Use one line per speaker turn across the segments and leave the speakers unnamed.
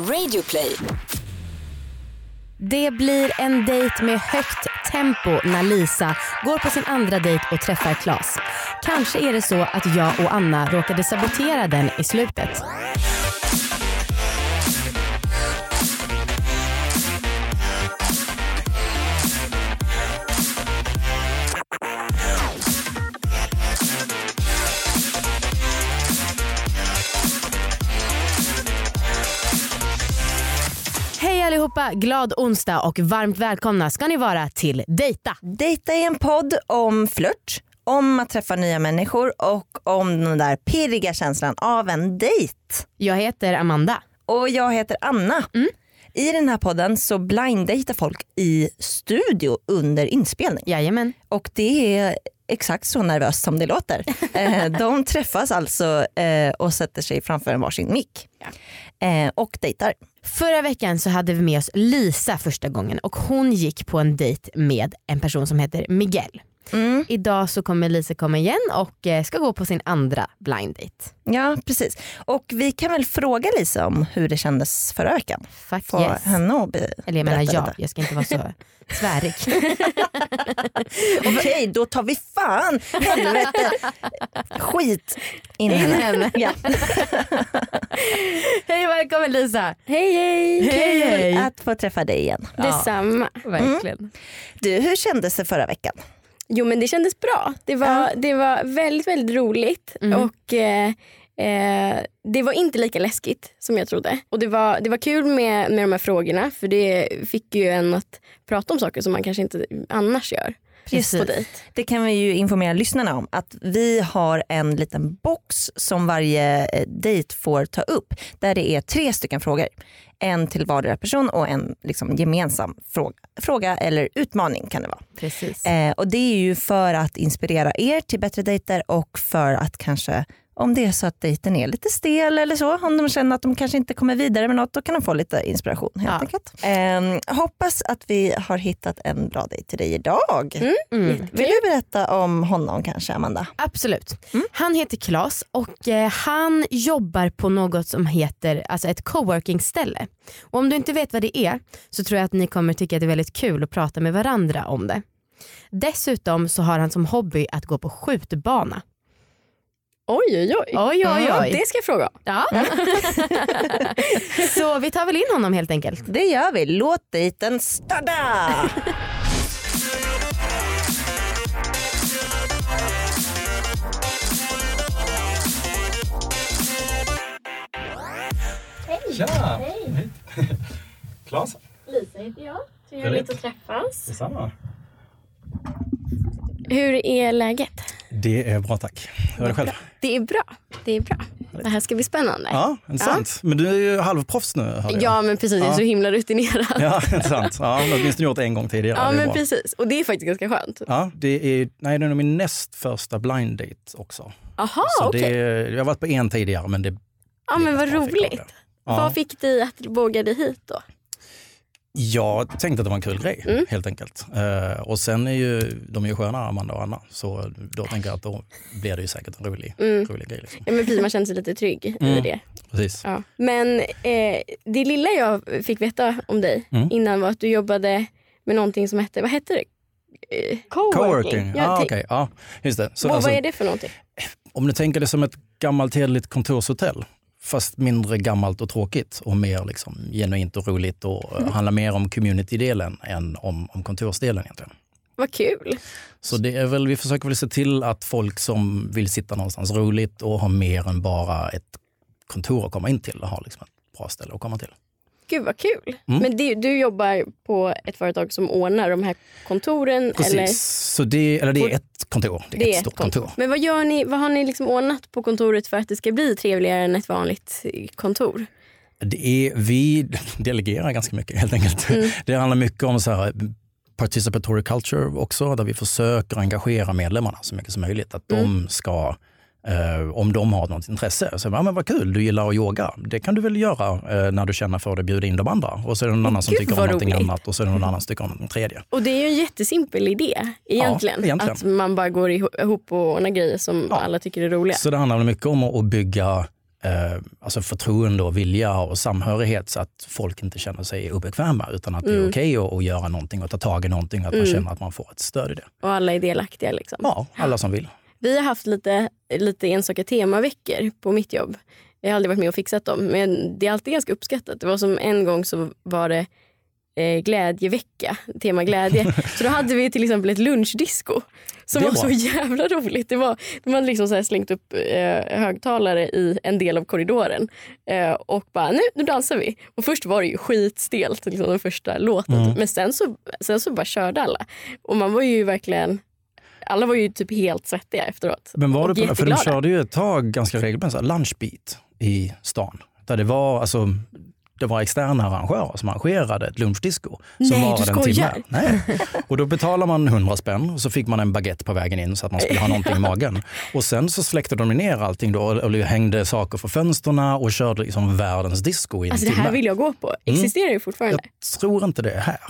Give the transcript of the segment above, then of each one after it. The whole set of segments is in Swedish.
Radioplay.
Det blir en dejt med högt tempo när Lisa går på sin andra dejt och träffar Klas. Kanske är det så att jag och Anna råkade sabotera den i slutet. Allihopa, glad onsdag och varmt välkomna ska ni vara till Dejta.
Dejta är en podd om flört, om att träffa nya människor och om den där pirriga känslan av en dejt.
Jag heter Amanda.
Och jag heter Anna.
Mm.
I den här podden så blinddejtar folk i studio under inspelning.
Jajamän.
Och det är exakt så nervöst som det låter. Eh, De träffas alltså eh, och sätter sig framför en varsin mick. Eh, Och dejtar.
Förra veckan så hade vi med oss Lisa första gången och hon gick på en dejt med en person som heter Miguel.
Mm.
Idag så kommer Lisa komma igen och eh, ska gå på sin andra blind date.
Ja precis. Och vi kan väl fråga Lisa om hur det kändes förra veckan.
Fuck
Få
yes.
henne att be-
Eller jag menar jag,
lite.
jag ska inte vara så svärig.
Okej, då tar vi fan helvete skit in henne. Ja.
Hej välkommen Lisa.
Hej hej!
Hej, hej.
Att få träffa dig igen.
Detsamma.
Verkligen.
Du, hur kändes det förra veckan?
Jo men det kändes bra. Det var, det var väldigt väldigt roligt
Mm.
och eh, eh, det var inte lika läskigt som jag trodde. Och det var, det var kul med, med de här frågorna för det fick ju en att prata om saker som man kanske inte annars gör.
Precis.
Det kan vi ju informera lyssnarna om att vi har en liten box som varje eh, dejt får ta upp där det är tre stycken frågor. En till vardera person och en liksom gemensam fråga, fråga eller utmaning kan det vara.
Precis.
Eh, och det är ju för att inspirera er till bättre dejter och för att kanske om det är så att dejten är lite stel eller så, om de känner att de kanske inte kommer vidare med något, då kan de få lite inspiration helt
Ja.
enkelt. Eh, hoppas att vi har hittat en bra dejt till dig idag.
Mm.
Vill du berätta om honom kanske Amanda?
Absolut. Han heter Klas och eh, han jobbar på något som heter alltså ett coworking-ställe. Och om du inte vet vad det är så tror jag att ni kommer tycka att det är väldigt kul att prata med varandra om det. Dessutom så har han som hobby att gå på skjutbana.
Oj oj oj.
Oj oj oj.
det ska jag fråga.
Ja. så vi tar väl in honom helt enkelt.
Det gör vi. Låt dejten starta!
Tja! Hej! Klas?
Lisa heter jag.
Trevligt
att träffas.
Detsamma.
Hur är läget?
Det är bra tack. Hur är det själv?
Det är bra. Det är bra. Det här ska bli spännande.
Ja, intressant. Men du är ju halvproffs nu.
Ja men precis, jag är
Ja.
så himla rutinerad.
Ja, intressant. Ja, åtminstone gjort det en gång tidigare.
Ja
det
men
bra.
precis. Och det är faktiskt ganska skönt.
Ja, det är, nej, det är nog min näst första blind date också.
Aha
Så
okej.
det, jag har varit på en tidigare men det
Ja men vad roligt.
det. Ja.
Vad fick dig att våga dig hit då?
Jag tänkte att det var en kul grej
Mm.
helt enkelt. Eh, och sen är ju de är ju sköna Amanda och Anna så då tänker jag att då blir det ju säkert en rolig,
Mm.
rolig grej. Liksom.
Ja, men precis, man känner sig lite trygg i
Mm.
det.
Precis.
Ja. Men eh, det lilla jag fick veta om dig
Mm.
innan var att du jobbade med någonting som hette, vad hette det? Eh,
Coworking,
Ja,
ja,
tänk-
okej. ja, just det. Så,
vad,
alltså,
vad är det för någonting?
Om du tänker det som ett gammalt hederligt kontorshotell, fast mindre gammalt och tråkigt och mer liksom genuint och roligt och
Mm.
handlar mer om community-delen än om, om kontorsdelen egentligen.
Vad kul.
Så det är väl, vi försöker väl se till att folk som vill sitta någonstans roligt och ha mer än bara ett kontor att komma in till, har liksom ett bra ställe att komma till.
Gud vad kul.
Mm.
Men det, du jobbar på ett företag som ordnar de här kontoren?
Precis,
Eller?
så det, eller det är ett kontor. Det är,
Det
ett stort
kontor.
kontor.
Men vad, gör ni, vad har ni liksom ordnat på kontoret för att det ska bli trevligare än ett vanligt eh, kontor?
Det är, vi delegerar ganska mycket helt enkelt.
Mm.
Det handlar mycket om så här, participatory culture också, där vi försöker engagera medlemmarna så mycket som möjligt. Att
Mm.
de ska, eh, om de har något intresse, så ja, men vad kul, du gillar att yoga. Det kan du väl göra eh, när du känner för det, bjuda in de andra. Och så är det någon annan som tycker om någonting
roligt.
annat och så är det någon annan som tycker om någonting tredje.
Och det är ju en jättesimpel idé egentligen.
egentligen.
Att man bara går iho- ihop och ordnar grejer som
Ja.
alla tycker är roliga.
Så det handlar mycket om att bygga eh, alltså förtroende och vilja och samhörighet så att folk inte känner sig obekväma utan att det är
Mm.
okej att, att göra någonting och ta tag i någonting och att man
Mm.
känner att man får ett stöd i det.
Och alla är delaktiga. Liksom.
Ja, alla som vill.
Vi har haft lite, lite enstaka temaveckor på mitt jobb. Jag har aldrig varit med och fixat dem men det är alltid ganska uppskattat. Det var som en gång så var det eh, glädjevecka, tema glädje. så då hade vi till exempel ett lunchdisco som var
var-
så jävla roligt. Det var, de hade liksom så här slängt upp eh, högtalare i en del av korridoren eh, och bara nu, nu dansar vi. Och först var det ju skitstelt, liksom, den första låten.
Mm.
Men sen så, sen så bara körde alla. Och man var ju verkligen alla var ju typ helt svettiga efteråt.
Men var det på, för de körde ju ett tag ganska regelbundet lunchbeat i stan. Där det var, alltså, det var externa arrangörer som arrangerade ett lunchdisco. Som
Nej, du skojar.
Nej. Och då betalar man 100 spänn och så fick man en baguette på vägen in så att man skulle ha någonting i magen. Och sen så släckte de ner allting då och hängde saker för fönstren och körde liksom världens disco i en
Alltså det
timme.
här vill jag gå på. Existerar ju fortfarande.
Jag tror inte det är här.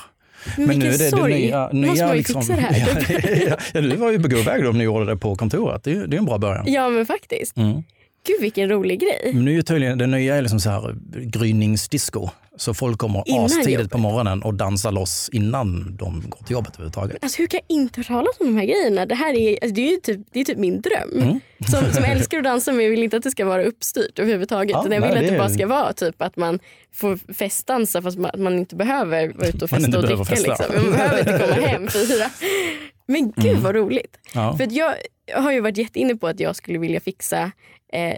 Men, vilken
nu är det
sorg.
det nya, nya liksom, ja, ja, du var ju på god väg om ni gjorde det på kontoret. Det är, det är en bra början.
ja men faktiskt.
Mm.
Gud vilken rolig grej.
Men nu är tydligen, det nya är liksom så här gryningsdisco. Så folk kommer
Innan
astidigt
jobbet.
på morgonen och dansar loss innan de går till jobbet överhuvudtaget.
Alltså hur kan jag inte höra talas om de här grejerna? Det här är, alltså, det är typ, det är typ min dröm.
Mm.
Som, som älskar att dansa men jag vill inte att det ska vara uppstyrt överhuvudtaget.
Ja,
jag vill
nej,
att det bara ska vara typ att man får festdansa fast man, att man inte behöver vara ute och festa och dricka.
festa.
Liksom. Man behöver inte komma hem fyra. Men gud
Mm.
vad roligt.
Ja.
För jag har ju varit jätteinne på att jag skulle vilja fixa eh,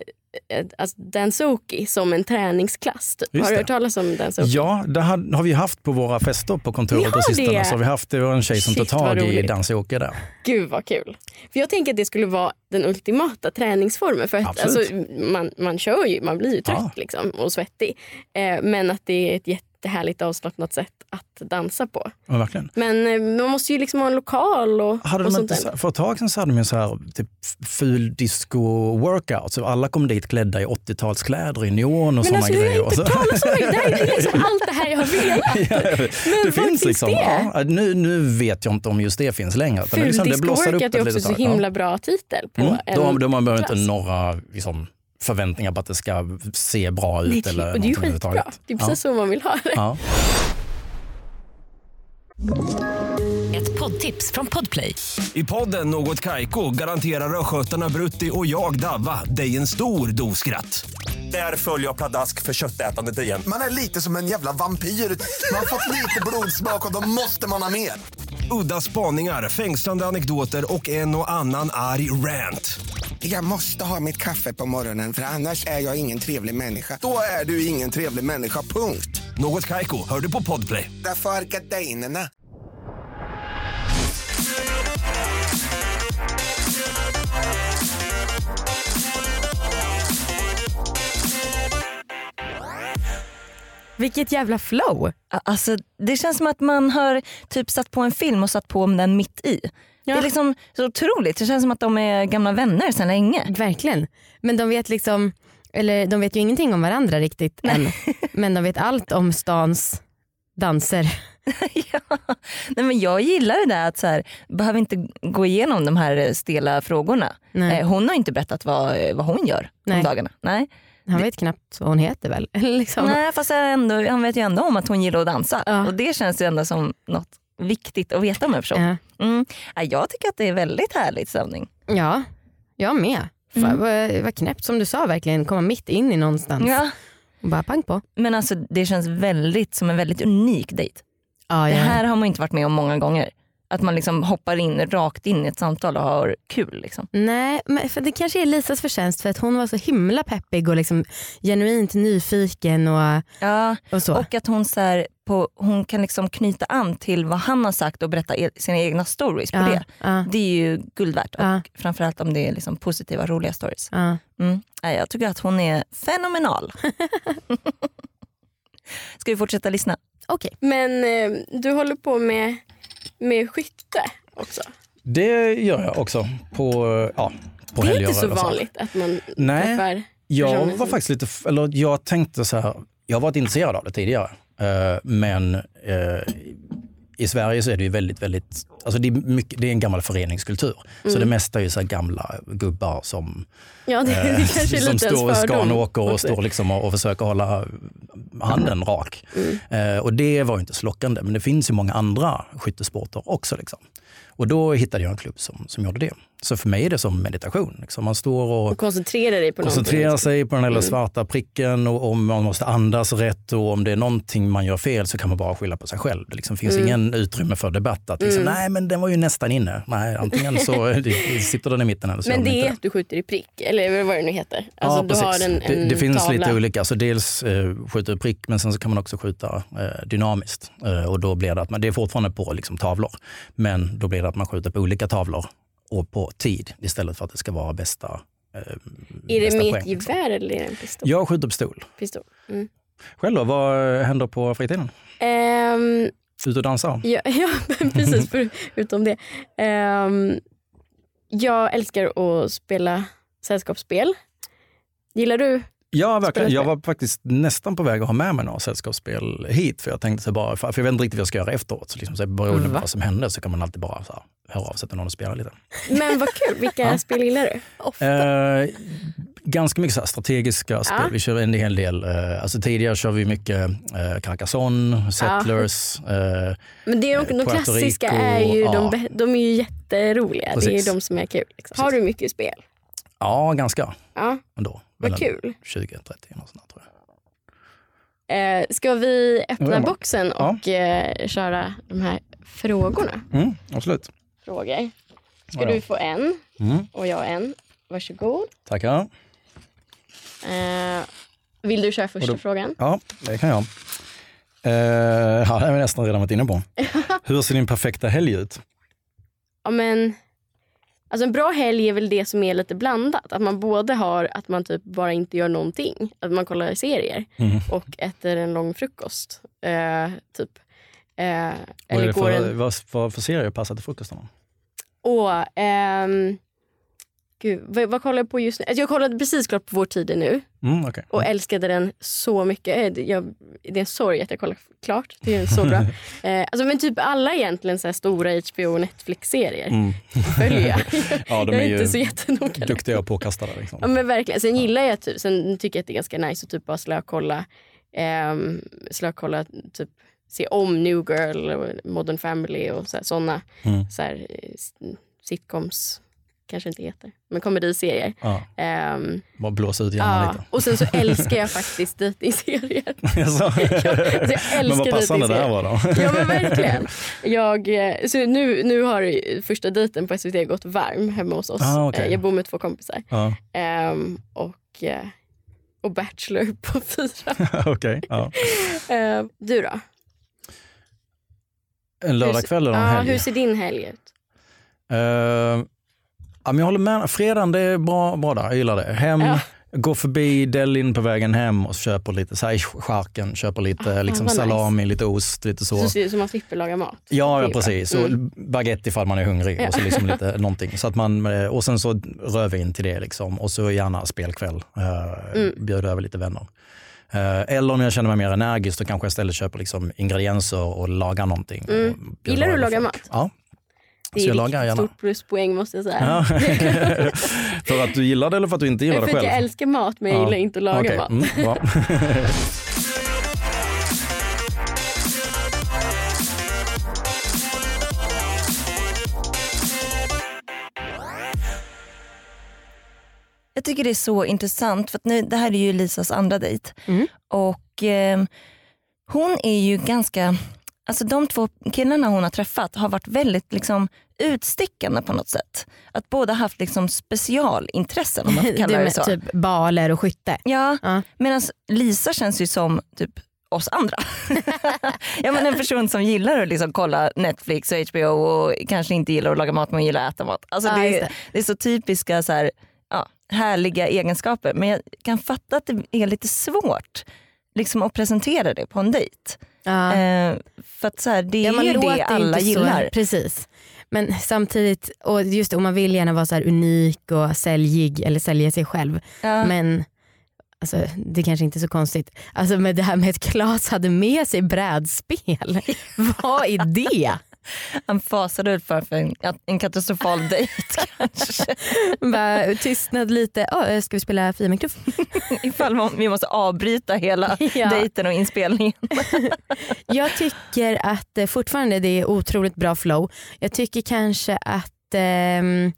alltså Dansouki som en träningsklass. Typ. Har du hört talas om Dansouki?
Ja, det har, har vi haft på våra fester på kontoret på sistone.
det?
Så har vi haft, det var en tjej som
Shit, vad
tag i dansjoke där.
Gud vad kul. För jag tänker att det skulle vara den ultimata träningsformen. För att, alltså, man, man kör ju, man blir ju trött
Ja.
liksom, och svettig. Eh, men att det är ett jättehärligt avslappnat sätt att dansa på.
Ja, verkligen.
Men eh, man måste ju liksom ha en lokal och,
Hade
och
de
sånt
inte,
där.
för ett tag sedan så hade de ju så här, typ ful disco-workout. Så alla kom dit klädda i 80-talskläder i neon och
Men
sådana
alltså jag
grejer.
har inte talat om det. Det är liksom allt det här jag har velat.
Ja,
Men
det finns liksom.
det?
Ja, nu, nu vet jag inte om just det finns längre. utan det är liksom,
är också så himla bra titel på
Mm.
en
Då, då man behöver inte några liksom, förväntningar på att det ska se bra ut.
Nej, det-
eller
och det är ju skitbra. Det är precis så man vill ha det.
Ja.
Ett poddtips från Podplay.
I podden Något Kaiko garanterar östgötarna Brutti och jag, Davva, dig en stor dos skratt. Där följer jag pladask för köttätandet igen.
Man är lite som en jävla vampyr. Man har fått lite blodsmak och då måste man ha mer.
Udda spaningar, fängslande anekdoter och en och annan arg rant.
Jag måste ha mitt kaffe på morgonen för annars är jag ingen trevlig människa. Då är du ingen trevlig människa, punkt.
Något Kaiko, hör du på Podplay.
Därför är gardinerna.
Vilket jävla flow.
Alltså, det känns som att man har typ satt på en film och satt på den mitt i. Det är liksom så otroligt. Det känns som att de är gamla vänner sedan länge.
Verkligen. Men de vet liksom, eller de vet ju ingenting om varandra riktigt än. Men de vet allt om stans danser.
ja. Nej, men jag gillar det där att så här, behöver inte gå igenom de här stela frågorna.
Nej.
Eh, Hon har inte berättat vad, vad hon gör
Nej.
om dagarna. Nej.
Han vet knappt vad hon heter väl? liksom.
Nej fast ändå, han vet ju ändå om att hon gillar att dansa.
Ja.
Och det känns ju ändå som något viktigt att veta om en person.
Ja.
Mm. Ja, Jag tycker att det är väldigt härlig stämning.
ja, jag med. Fan,
Mm.
vad, vad knäppt som du sa verkligen, komma mitt in i någonstans
Ja.
och bara pang på.
Men alltså det känns väldigt som en väldigt unik dejt.
Ja,
Det här har man inte varit med om många gånger. Att man liksom hoppar in rakt in i ett samtal och har kul. Liksom.
Nej, men för det kanske är Lisas förtjänst för att hon var så himla peppig och liksom genuint nyfiken och,
Ja,
och så.
och att hon, så här, på, hon kan liksom knyta an till vad han har sagt och berätta e- sina egna stories på
ja,
det.
ja,
Det är ju guld värt.
Ja.
Och framförallt om det är liksom positiva, roliga stories.
ja.
Mm. Nej, Jag tycker att hon är fenomenal. Ska vi fortsätta lyssna?
Okej.
Men eh, du håller på med, med skytte också.
Det gör jag också på, ja, på
Det är inte så vanligt att man
Nej.
träffar
Jag var faktiskt lite, eller jag tänkte så här, jag har varit intresserad av det tidigare. eh, Men eh, i Sverige så är det ju väldigt, väldigt, alltså det är, mycket, det är en gammal föreningskultur. Så det mesta är ju så gamla gubbar som,
Ja, det,
eh,
det är
som står i skanåker och står liksom och, och försöker hålla handen rak.
Mm.
Eh, och det var ju inte så lockande, men det finns ju många andra skyttesporter också. Liksom. Och då hittade jag en klubb som, som gjorde det. Så för mig är det som meditation. Liksom. Man står och
Och koncentrera dig på
koncentrerar sig på den lilla
Mm.
svarta pricken och om man måste andas rätt och om det är någonting man gör fel så kan man bara skylla på sig själv. Det liksom finns
Mm.
ingen utrymme för debatt. Att liksom,
Mm.
Nej men den var ju nästan inne. Nej, antingen så sitter den i mitten eller så
Men det är att du skjuter i prick, eller vad det nu heter. Alltså,
ja, precis.
en, en
det, det finns
tavla.
lite olika. Så dels eh, skjuter prick men sen så kan man också skjuta eh, dynamiskt. Eh, och då blir det att man, det är fortfarande på liksom, tavlor. Men då blir det att man skjuter på olika tavlor och på tid istället för att det ska vara bästa eh,
Är det med ett
liksom.
gevär eller är det en pistol?
Jag skjuter pistol.
pistol. Mm.
Själv då, vad händer på fritiden?
Ehm,
Ut och dansa?
ja, ja, precis. För, utom det. Ehm, jag älskar att spela sällskapsspel. Gillar du?
Ja, verkligen. Jag var faktiskt nästan på väg att ha med mig några sällskapsspel hit. För jag tänkte så bara, för jag vet inte riktigt vad jag ska göra efteråt. Så liksom, så beroende på
Va?
vad som hände så kan man alltid bara så här, höra av sig till någon och spela lite.
Men vad kul. Vilka
Ja.
spel gillar du?
Eh, ganska mycket så strategiska spel.
Ja.
Vi kör en hel del. Eh, alltså tidigare kör vi mycket eh, Carcassonne, Settlers. Eh,
Men det är de, de klassiska är ju,
ja.
de, de är ju jätteroliga. Det är
Precis.
de som är kul. Liksom.
Precis.
Har du mycket spel?
ja, ganska
Ja,
ändå.
vad kul.
20-30 något sånt tror jag.
Eh, ska vi öppna
Ja,
boxen
Ja.
och eh, köra de här frågorna?
Mm, absolut.
Frågor. Ska
Ja, ja.
du få en
Mm,
och jag en. Varsågod.
tackar.
Eh, vill du köra första
då-
frågan?
Ja, det kan jag. Eh, ja, det har vi nästan redan varit inne på. Hur ser din perfekta helg ut?
Ja, men, alltså en bra helg är väl det som är lite blandat. Att man både har att man typ bara inte gör någonting, att man kollar serier
Mm.
och äter en lång frukost. Eh, typ. Eh,
Vad, är
eller
det
går
för,
en...
vad, vad för serier passar till frukosten?
Åh, ehm, gud, vad, vad kollar jag på just nu? Alltså jag kollade precis klart på Vår tid är nu
Mm, okay.
och älskade den så mycket. Eh, det- Jag, det är en sorg att jag kollar klart. Det är så bra. Eh, alltså, men typ alla egentligen så stora HBO och Netflix-serier
Mm.
följer jag.
Ja, de
jag
är
är
ju
inte så jättenoga.
duktiga och påkastade. Liksom.
Ja men verkligen. Sen gillar jag typ, sen tycker jag att det är ganska nice att typ bara slökolla, um, slökolla typ se om New Girl, Modern Family och så här, såna
Mm.
så här, sitcoms, kanske inte heter, men komediserier.
Ja,
Ehm,
bara blåsa ut hjärnan
ja.
lite.
Och sen så älskar jag faktiskt dejtingserier.
Jaså?
älskar
Men vad passande det här var då.
Ja men verkligen. Jag, eh, så nu, nu har första dejten på SVT gått varm hemma hos oss.
Ah, okej.
Eh, Jag bor med två kompisar.
Ja,
Ehm, och, eh, och Bachelor på fyra.
okej. Ja.
Ehm, du då?
En lördagkväll eller en
ja,
helg?
Hur ser din helg ut?
Eh, ja, men jag håller med. Fredagen det är bra, bra där. Jag gillar det. Hem,
Ja.
gå förbi Delin på vägen hem och köper lite så här, i charken, köper lite
Ah,
liksom
vad nice.
salami, lite ost, lite så.
Så, så man slipper laga mat?
Ja, ja precis.
Mm.
Och baguette ifall man är hungrig.
Ja.
Och, så liksom lite, någonting. Så att man, eh, och sen så rödvin till det. Liksom. Och så gärna spelkväll. Uh,
Mm.
Bjuda över lite vänner. Eh, eller om jag känner mig mer energisk så kanske jag istället köper liksom ingredienser och lagar någonting.
Mm.
och
Gillar du att laga mat?
Ja.
Det
Så
är
jag
ett stort pluspoäng måste jag säga.
Ja. för att du gillar det eller för att du inte gillar
för
det
att
själv?
jag älskar mat men jag
Ja.
gillar inte att laga
Okej,
mat.
mm,
Jag tycker det är så intressant för nu, det här är ju Lisas andra dejt.
Mm.
Och eh, hon är ju ganska, alltså de två killarna hon har träffat har varit väldigt liksom utstickande på något sätt. Att båda haft liksom specialintressen om man får kalla det så.
typ baler och skytte.
Ja,
Ja.
medan Lisa känns ju som typ oss andra. ja, men en person som gillar att liksom kolla Netflix och HBO och kanske inte gillar att laga mat men gillar att äta mat. Alltså
Ja,
det, är,
det.
det är så typiska så här, härliga egenskaper men jag kan fatta att det är lite svårt liksom, att presentera det på en dejt.
Ja.
Eh, för att så här, det är
Ja,
ju det alla gillar.
Så, precis. Men samtidigt, och just och man vill gärna vara så unik och säljig eller sälja sig själv.
Ja.
Men Alltså, det kanske inte är så konstigt. Alltså med det här med att Klas hade med sig brädspel. Vad är det?
Han fasade ut för en, en katastrofal dejt kanske.
Bara, tystnad lite. Oh, ska vi spela Fia med knuff?
Ifall vi måste avbryta hela
Ja.
dejten och inspelningen.
Jag tycker att eh, fortfarande det är otroligt bra flow. Jag tycker kanske att ehm,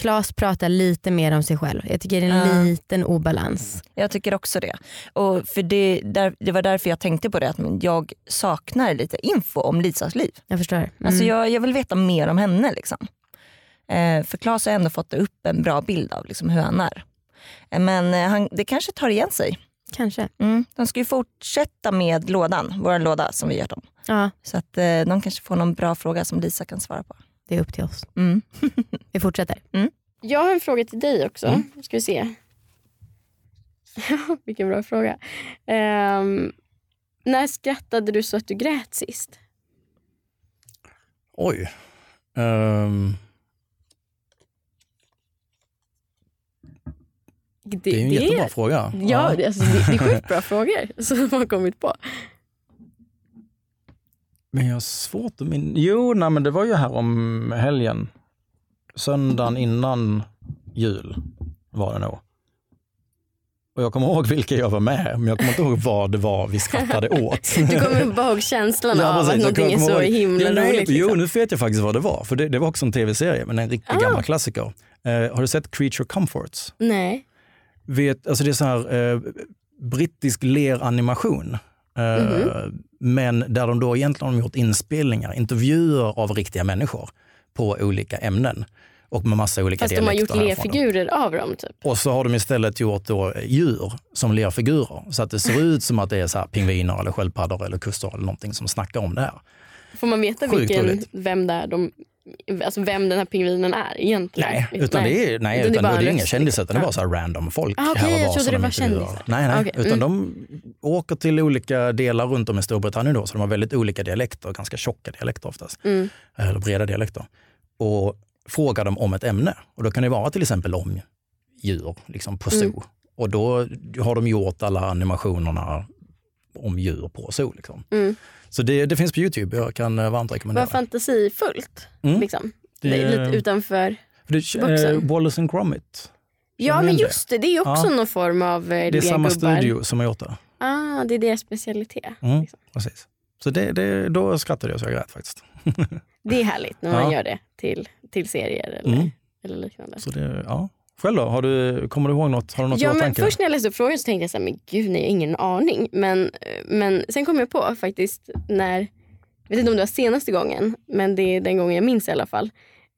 Klas pratar lite mer om sig själv. Jag tycker det är en
Ja.
liten obalans.
Jag tycker också det. Och för det, där, det var därför jag tänkte på det, att jag saknar lite info om Lisas liv.
Jag förstår. Mm.
Alltså jag, jag vill veta mer om henne. Liksom. Eh, för Claes har ändå fått upp en bra bild av liksom, hur han är. Eh, Men eh, han, det kanske tar igen sig.
Kanske.
Mm. De ska ju fortsätta med lådan, vår låda som vi gör dem.
Ja,
Så att eh, de kanske får någon bra fråga som Lisa kan svara på.
Det är upp till oss.
Mm.
Vi fortsätter.
Jag har en fråga till dig också. Ska vi se. Vilken bra fråga. Ehm, när skrattade du så att du grät sist?
Oj. Ehm, det är ju en jättebra fråga.
Ja, det, alltså, det, det är sjukt bra frågor som de har kommit på.
Men jag har svårt att minnas. Jo, nej, men det var ju här om helgen. Söndagen innan jul var det nog. Och jag kommer ihåg vilka jag var med, men jag kommer inte ihåg vad det var vi skrattade åt.
Du kommer bara ihåg känslan
Ja,
av att någonting är så
ihåg-
himla
jo,
roligt.
Jo,
Liksom.
nu vet jag faktiskt vad det var. För det, det var också en tv-serie, men en riktigt
Ah.
gammal klassiker. Eh, har du sett Creature Comforts?
Nej.
Vet, alltså det är så här, eh, brittisk leranimation. Eh,
Mhm.
Men där de då egentligen har gjort inspelningar, intervjuer av riktiga människor på olika ämnen. Och med massa olika
Fast de har gjort lerfigurer av dem. Typ.
Och så har de istället gjort då djur som lerfigurer. Så att det ser ut som att det är så här pingviner eller sköldpaddor eller kuster eller någonting som snackar om det här.
Får man veta
Sjukt
vilken,
roligt.
vem, där de, alltså vem den här pingvinen är egentligen?
Nej,
Liksom.
utan det är, nej,
Utan det är bara
det är inga kändisar utan det är bara så här random folk.
Ah,
här och
jag trodde
som
det
de
var kändisar.
Nej, nej
Okej,
utan
mm.
de åker till olika delar runt om i Storbritannien då, så de har väldigt olika dialekter, ganska tjocka dialekter oftast,
Mm.
eller breda dialekter. Och frågar dem om ett ämne. Och då kan det vara till exempel om djur liksom på zoo.
Mm.
Och då har de gjort alla animationerna om djur på zoo. Liksom.
Mm.
Så det, det finns på Youtube, jag kan eh, varmt rekommendera.
Vad fantasifullt.
Mm.
Liksom.
Det-
Det är lite utanför.
det, eh,
vuxen.
Wallace and Gromit.
Ja men just det, det är ju också
Ja.
någon form av eh,
Det är samma
legubbar.
studio som har gjort det.
Ah, det är deras specialitet.
Mm,
Liksom.
precis. Så det, det, då skrattade jag så jag grät faktiskt.
Det är härligt när man
Ja.
gör det till, till serier eller,
Mm.
eller liknande.
Så det, ja. Själv då? Har du, kommer du ihåg något? Har du något
Ja, men
åtanke?
först när jag läste upp frågan så tänkte jag så här, men gud nej, jag har ingen aning. Men, men sen kom jag på faktiskt när, jag vet inte om det var senaste gången, men det är den gången jag minns i alla fall.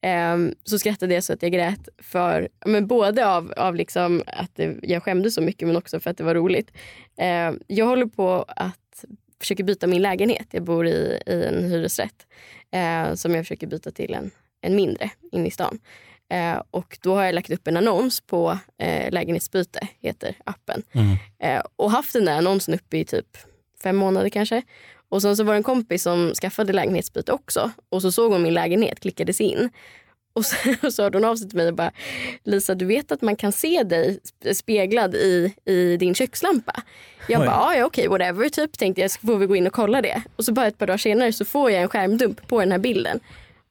Ehm, så skrattade jag så att jag grät för, men både av, av liksom att det, jag skämdes så mycket men också för att det var roligt. Ehm, jag håller på att försöka byta min lägenhet. Jag bor i, i en hyresrätt eh, som jag försöker byta till en, en mindre inne i stan. Eh, och då har jag lagt upp en annons på eh, lägenhetsbyte, heter appen.
Mm.
Eh, och haft den där annonsen uppe i typ fem månader kanske. Och sen så var det en kompis som skaffade lägenhetsbyte också. Och så såg hon min lägenhet, klickade sig in. Och så, och så hörde hon av sig till mig och bara Lisa du vet att man kan se dig sp- speglad i, i din kökslampa. Jag
Oj.
bara "Ah, ja okej whatever typ tänkte jag får vi gå in och kolla det. Och så bara ett par dagar senare så får jag en skärmdump på den här bilden.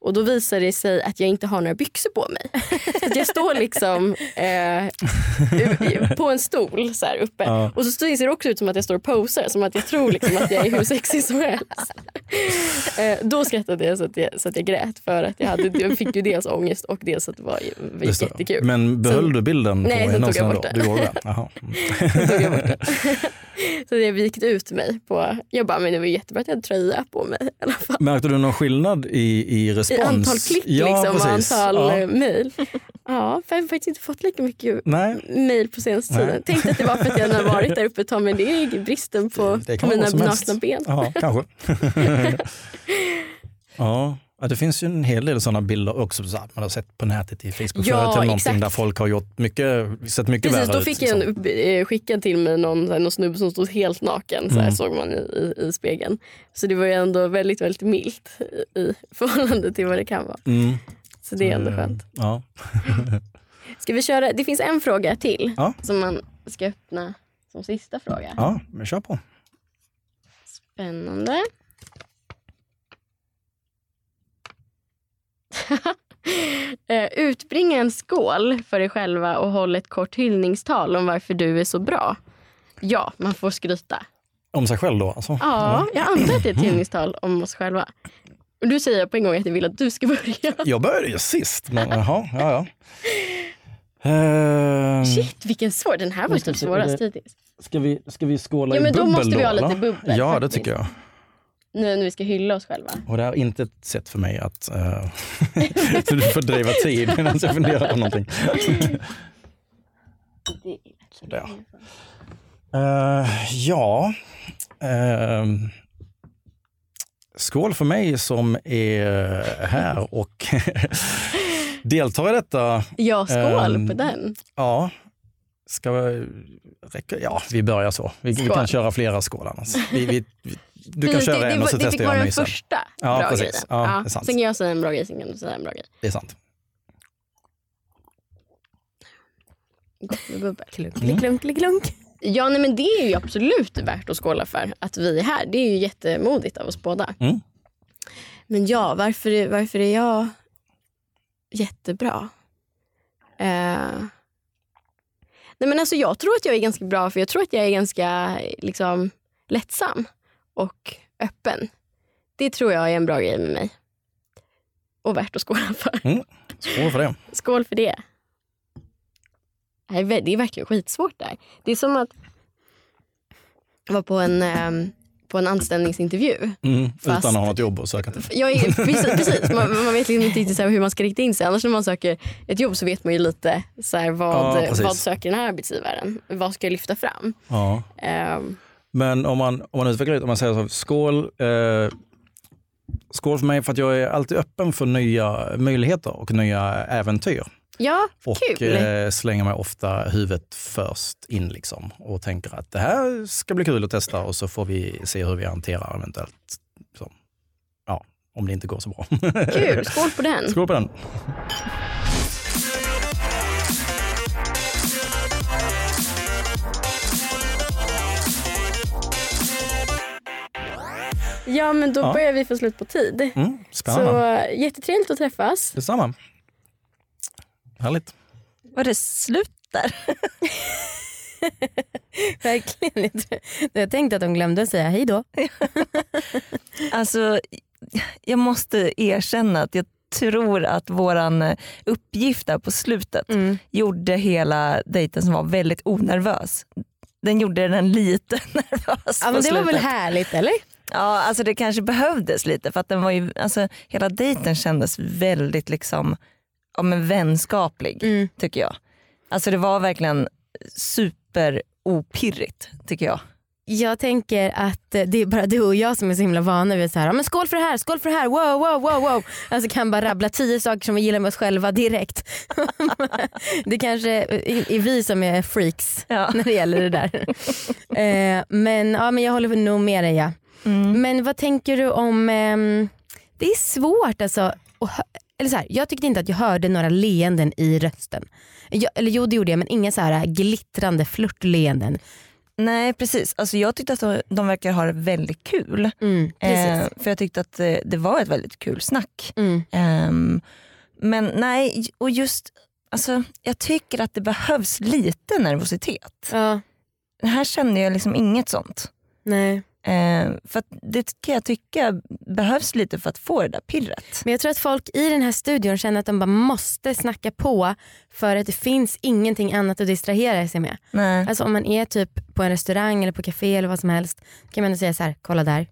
Och då visar det sig att jag inte har några byxor på mig. Så att jag står liksom eh, på en stol så här uppe.
Ja.
Och så ser det också ut som att jag står och posar, som att jag tror liksom att jag är hur sexig som helst. Eh, då skrattade jag så att jag, så att jag grät för att jag, hade, jag fick ju dels ångest och dels att det var, var
Just det.
jättekul.
Men behöll
Så-
du bilden
Nej,
på
sen tog jag
annonsen
bort
då?
det.
Du gjorde det? Jaha.
Tog jag bort det. Så jag vikt ut mig. På, jag bara, men det var jättebra att jag hade tröja på mig i alla fall.
Märkte du någon skillnad i, i respons?
I antal klick
ja,
liksom, och antal
Ja.
ja. mejl. Ja, för jag har faktiskt inte fått lika mycket mejl på senaste
Nej.
tiden. Tänkte att det var för att jag har varit där uppe ett tag men det är bristen på, på mina nakna ben.
Ja, kanske. ja. Ja, det finns ju en hel del sådana bilder också så att man har sett på nätet i Facebook
Ja,
eller någonting
exakt.
där folk har gjort mycket, sett mycket
Precis,
värre
då
ut.
fick jag
liksom.
en, eh, skickad till mig någon, någon snubbe som stod helt naken, så här,
Mm.
såg man i, i, i spegeln. Så det var ju ändå väldigt, väldigt milt i, i förhållande till vad det kan vara.
Mm.
Så det är ändå
Eh,
skönt.
Ja.
Ska vi köra, det finns en fråga till
Ja.
som man ska öppna som sista fråga.
Ja, men kör på.
Spännande. Utbringa en skål för dig själva och håll ett kort hyllningstal om varför du är så bra. Ja, man får skryta.
Om sig själv då alltså?
Ja, jag antar att det är ett hyllningstal om oss själva. Och du säger på en gång att jag vill att du ska börja.
Jag började ju sist, men jaha, ja ja. Ehm,
Shit, vilken svår. Den här var typ svårast hittills.
ska, vi, ska vi skåla
Ja,
i
men då
bubbel
måste vi ha lite bubbel,
Ja, det
faktiskt.
tycker jag.
Nu när vi ska hylla oss själva.
Och det är inte ett sätt för mig att uh, fördriva tid medan jag funderar på någonting. Sådär. Eh, ja, ehm, skål för mig som är här och deltar i detta.
Ja, skål
Ehm,
på den.
Ja, ska vi, räcka? Ja, vi börjar så. Vi, vi kan köra flera skål annars. Vi, vi, vi, du kan
Precis,
köra
det,
en
det,
och så
det
testar
fick
jag
vara
en
den
ny sen.
första
Ja,
bra
precis.
grejen.
Ja, det sant.
Sen kan jag säga en bra grej, sen kan du säga en bra grej.
Det är sant.
Gott med bubbel.
Klunk,
Mm.
klunk, klunk, klunk.
Ja, nej, men det är ju absolut värt att skåla för att vi är här. Det är ju jättemodigt av oss båda.
Mm.
Men ja, varför, är- varför är jag jättebra? Eh, nej, men alltså, jag tror att jag är ganska bra för jag tror att jag är ganska liksom, lättsam och öppen. Det tror jag är en bra grej med mig. Och värt att skåla för.
Skål för det.
Skål för det. Det är, verkligen skitsvårt där. Det är som att vara på en, ehm, på en anställningsintervju.
Mm, Utan att ha något jobb att söka till.
Jag är, precis, precis. Man, man vet liksom inte riktigt hur man ska rikta in sig. Annars när man söker ett jobb så vet man ju lite så här
Ja,
vad,
precis.
vad söker den här arbetsgivaren. Vad ska jag lyfta fram?
Ja.
Ehm,
Men om man, om man utvecklar lite, om man säger så, skål, eh, skål för mig för att jag är alltid öppen för nya möjligheter och nya äventyr.
ja,
Och
kul.
eh, slänger mig ofta huvudet först in liksom och tänker att det här ska bli kul att testa och så får vi se hur vi hanterar eventuellt, så, ja, om det inte går så bra.
Kul, skål på den.
Skål på den.
Ja men då
Ja.
börjar vi få slut på tid.
Mm, spännande.
Så jättetrevligt att träffas.
Detsamma. Härligt.
Var det slut där?
Verkligen. Jag tror- Jag tänkte att de glömde att säga hej då.
Alltså, jag måste erkänna att jag tror att våran uppgift där på slutet
Mm.
gjorde hela dejten som var väldigt onervös. Den gjorde den lite nervös
Ja,
på
men det var
slutet.
väl härligt eller?
Ja, alltså det kanske behövdes lite för att den var ju, alltså, hela dejten kändes väldigt liksom, ja, men vänskaplig
Mm.
tycker jag. Alltså det var verkligen super opirrigt tycker jag.
Jag tänker att det är bara du och jag som är så himla vana vid så här, "Ja, men skål för det här, skål för det här, wow, wow, wow, wow. Alltså kan bara rabbla tio saker som vi gillar med oss själva direkt. det kanske är är vi som är freaks
Ja.
när det gäller det där. Eh, men, ja, men jag håller nog med dig. Ja.
Mm.
Men vad tänker du om, ehm, det är svårt alltså. eller så här, jag tyckte inte att jag hörde några leenden i rösten. Jag, eller jo det gjorde jag men inga så här glittrande flörtleenden.
Nej precis, alltså, jag tyckte att de, verkar ha det väldigt kul.
Mm.
Eh, för jag tyckte att eh, det var ett väldigt kul snack.
Mm.
Ehm, men nej, och just alltså, jag tycker att det behövs lite nervositet.
Ja,
Här kände jag liksom inget sånt.
nej.
Eh, för det kan jag tycka behövs lite för att få det där pirret.
Men jag tror att folk i den här studion känner att de bara måste snacka på för att det finns ingenting annat att distrahera sig med.
Nej.
Alltså om man är typ på en restaurang eller på café eller vad som helst kan man säga så här, kolla där.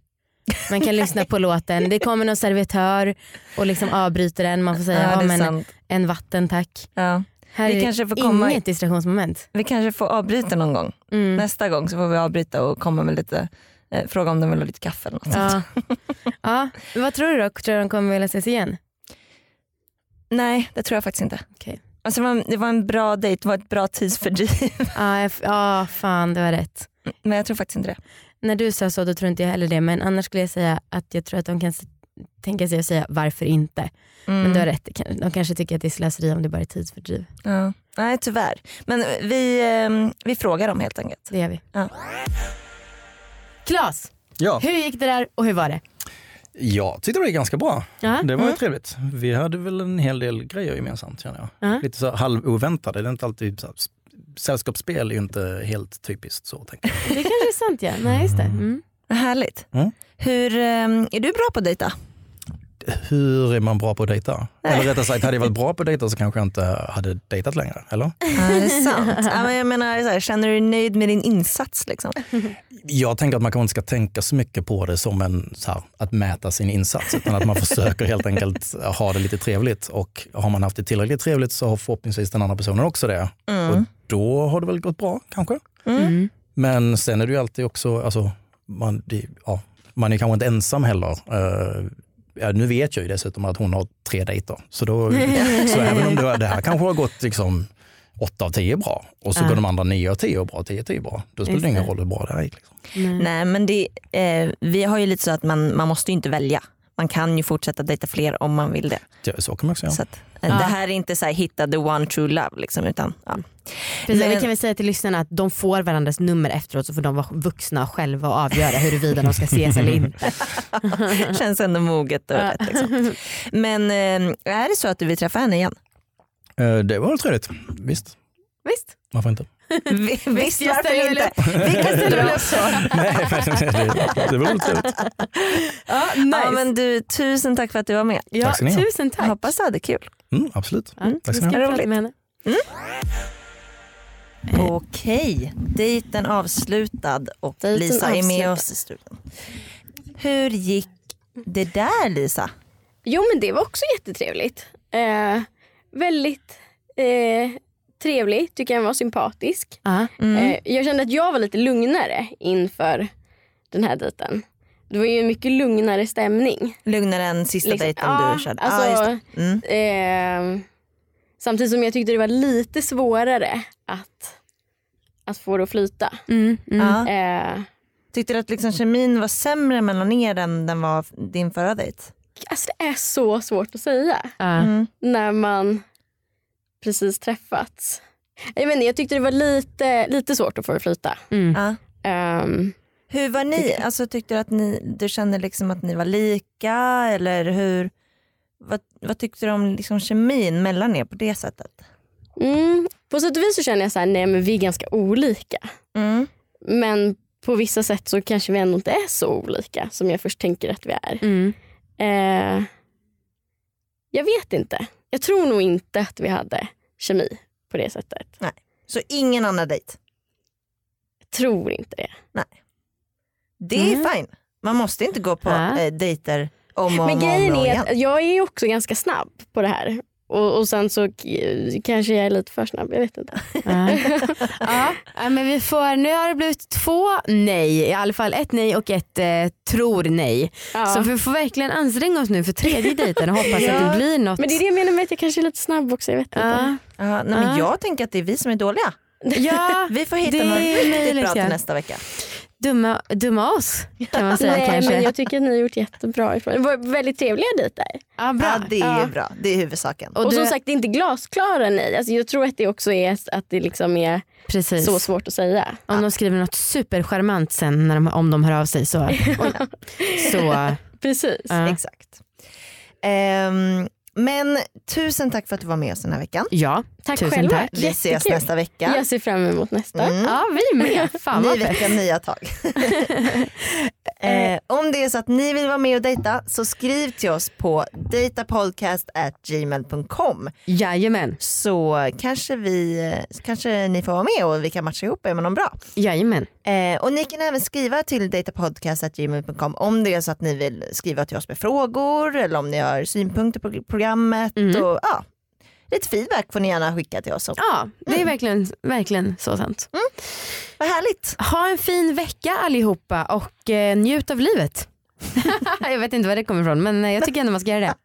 Man kan lyssna på låten, det kommer någon servitör och liksom avbryter den. Man får säga
Ja,
men en vatten tack.
Ja.
Här
Vi
är
kanske får komma-
inget distraktionsmoment.
Vi kanske får avbryta någon gång.
Mm.
Nästa gång så får vi avbryta och komma med lite, eh, fråga om de vill ha lite kaffe eller något sånt.
Ja. ja. Men Vad tror du då? Tror du de kommer vilja ses igen?
Nej det tror jag faktiskt inte.
Okej.
Alltså, det, var en, det var en bra dejt, det var ett bra tidsfördriv.
Ja, ja fan det var rätt.
Men jag tror faktiskt inte det.
När du sa så då tror inte jag heller det men annars skulle jag säga att jag tror att de kan tänka sig att säga varför inte.
Mm.
Men du har rätt, de kanske tycker att det är slöseri om det bara är tidsfördriv.
Ja. Nej tyvärr. Men vi, eh, vi frågar dem helt enkelt.
Det gör vi.
Ja.
Klas,
Ja,
hur gick det där och hur var det?
jag tyckte det var ganska bra.
Ja.
Det var ju trevligt. Vi hade väl en hel del grejer gemensamt känner jag.
Ja.
Lite så halvoväntade. Det är inte alltid så här, sällskapsspel är ju inte helt typiskt så. Tänker jag.
Det kanske är sant ja. Nej just det. Mm.
Härligt.
Mm.
Hur, eh, är du bra på att dejta?
Hur är man bra på att dejta? Eller rättare sagt, hade jag varit bra på att dejta så kanske jag inte hade dejtat längre. Eller?
Ja, det är sant. ja, men jag menar, så här, känner du dig nöjd med din insats? Liksom?
Jag tänker att man kanske inte ska tänka så mycket på det som en, så här, att mäta sin insats, utan att man försöker helt enkelt ha det lite trevligt. Och har man haft det tillräckligt trevligt så har förhoppningsvis den andra personen också det. Och då har det väl gått bra kanske.
Mm.
Men sen är det ju alltid också, alltså, man, det, ja, man är kanske inte ensam heller. Ja, nu vet jag ju dessutom att hon har tre dejter. Så, då, så även om det, det här kanske har gått liksom åtta av tio bra och så
Ja.
går de andra nio av tio bra, tio av tio bra. Då spelar
Just
det ingen roll hur bra det här gick. Liksom.
Nej.
Nej men det, eh, vi har ju lite så att man, man måste ju inte välja. Man kan ju fortsätta dejta fler om man vill det.
Ja, så kan man också göra.
Så att, eh, Det här är inte så här hitta the one true love. Liksom, utan, ja.
Precis,
Men-
Vi kan väl säga till lyssnarna att de får varandras nummer efteråt så får de vara vuxna själva och avgöra huruvida de ska ses eller inte.
Känns ändå moget och rätt. Liksom. Men eh, är det så att du vill träffa henne igen?
Eh, Det var trevligt. Visst,
Visst?
varför inte?
Vi- Visst,
jag
varför inte? Vilka ställer väl upp?
Nej, men det, det var trevligt.
Ja, nice.
Ja, men du, tusen tack för att du var med.
ja,
Tack
tusen
Jag
tack.
hoppas du hade kul.
Mm, absolut.
Ja,
Tack
vi
ska ni ha.
Roligt.
med henne.
Okej, dejten avslutad och
Dejten
Lisa är med
avslutad.
oss i studion. Hur gick det där Lisa?
Jo men det var också jättetrevligt. Eh, väldigt eh, trevlig, tycker jag han var sympatisk.
Ja.
Eh, jag kände att jag var lite lugnare inför den här dejten. Det var ju en mycket lugnare stämning.
Lugnare än sista
Liksom-
dejten
ja,
du körde?
Alltså,
det. mm.
eh, samtidigt som jag tyckte det var lite svårare att, att få det att flyta.
Mm, mm.
Eh,
Tyckte du att liksom kemin var sämre mellan er än den var din förra dejt?
alltså det är så svårt att säga.
Mm.
när man precis träffats. Jag, vet inte, jag tyckte det var lite, lite svårt att få det att flyta.
Mm.
Ja.
Ehm,
Hur var ni? Alltså, tyckte du att ni, du kände liksom att ni var lika? Eller hur? Vad, vad tyckte du om liksom kemin mellan er på det sättet?
mm, på sätt och vis så känner jag så här, nej men vi är ganska olika.
Mm.
Men på vissa sätt så kanske vi ändå inte är så olika som jag först tänker att vi är.
Mm.
Eh, jag vet inte. Jag tror nog inte att vi hade kemi på det sättet.
Så ingen annan dejt?
Jag tror inte det.
Det är
Mm.
fine. Man måste inte gå på
Ja.
eh, dejter om och om,
Men
och
grejen
om, och
är
igen.
att jag är också ganska snabb på det här. Och, och sen så kanske jag är lite för snabb, jag vet inte.
Ja. ja. ja, men vi får, nu har det blivit två nej, i alla fall ett nej och ett eh, tror nej.
Ja.
Så vi får verkligen anstränga oss nu för tredje dejten och hoppas
Ja.
att det blir något.
Men det är det jag menar med att jag kanske är lite snabb också, jag vet inte.
ja.
Ja, nej, men
Ja.
jag tänker att det är vi som är dåliga.
ja,
Vi får hitta
Det
något
är
riktigt bra till
ja.
nästa vecka.
Dumma, dumma oss kan man säga
Nej,
kanske.
men jag tycker att ni har gjort jättebra ifrån. Det var väldigt trevliga dejter.
ja, bra.
Ja, det är
Ja.
ju bra. Det är huvudsaken.
Och
Och,
du-
som sagt, det är inte glasklara nej. Alltså, jag tror att det också är att det liksom är
Precis.
så svårt att säga.
Om de skriver något supercharmant sen när de, om de hör av sig så, så
Precis.
ja.
Exakt. Ehm, men tusen tack för att du var med oss den här veckan.
ja.
Tack
Tusen
själva.
tack.
Vi ses
Jättekul.
nästa vecka.
Jag ser fram emot nästa.
Mm.
ja vi med. Fan
Ny vecka, nya tag. eh, om det är så att ni vill vara med och dejta så skriv till oss på datapodcast@gmail.com
Jajamän.
så kanske, vi, kanske ni får vara med och vi kan matcha ihop er med någon bra.
Jajamän.
Eh, och ni kan även skriva till datapodcast.gmail.com om det är så att ni vill skriva till oss med frågor eller om ni har synpunkter på programmet.
Mm.
Och, ja, lite feedback får ni gärna skicka till oss. också.
Ja det är verkligen, verkligen så sant.
Vad härligt.
Ha en fin vecka allihopa och eh, njut av livet. jag vet inte var det kommer ifrån men eh, jag tycker ändå man ska göra det.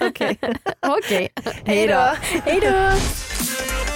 Okej.
Okej.
Hej då.
Hej då!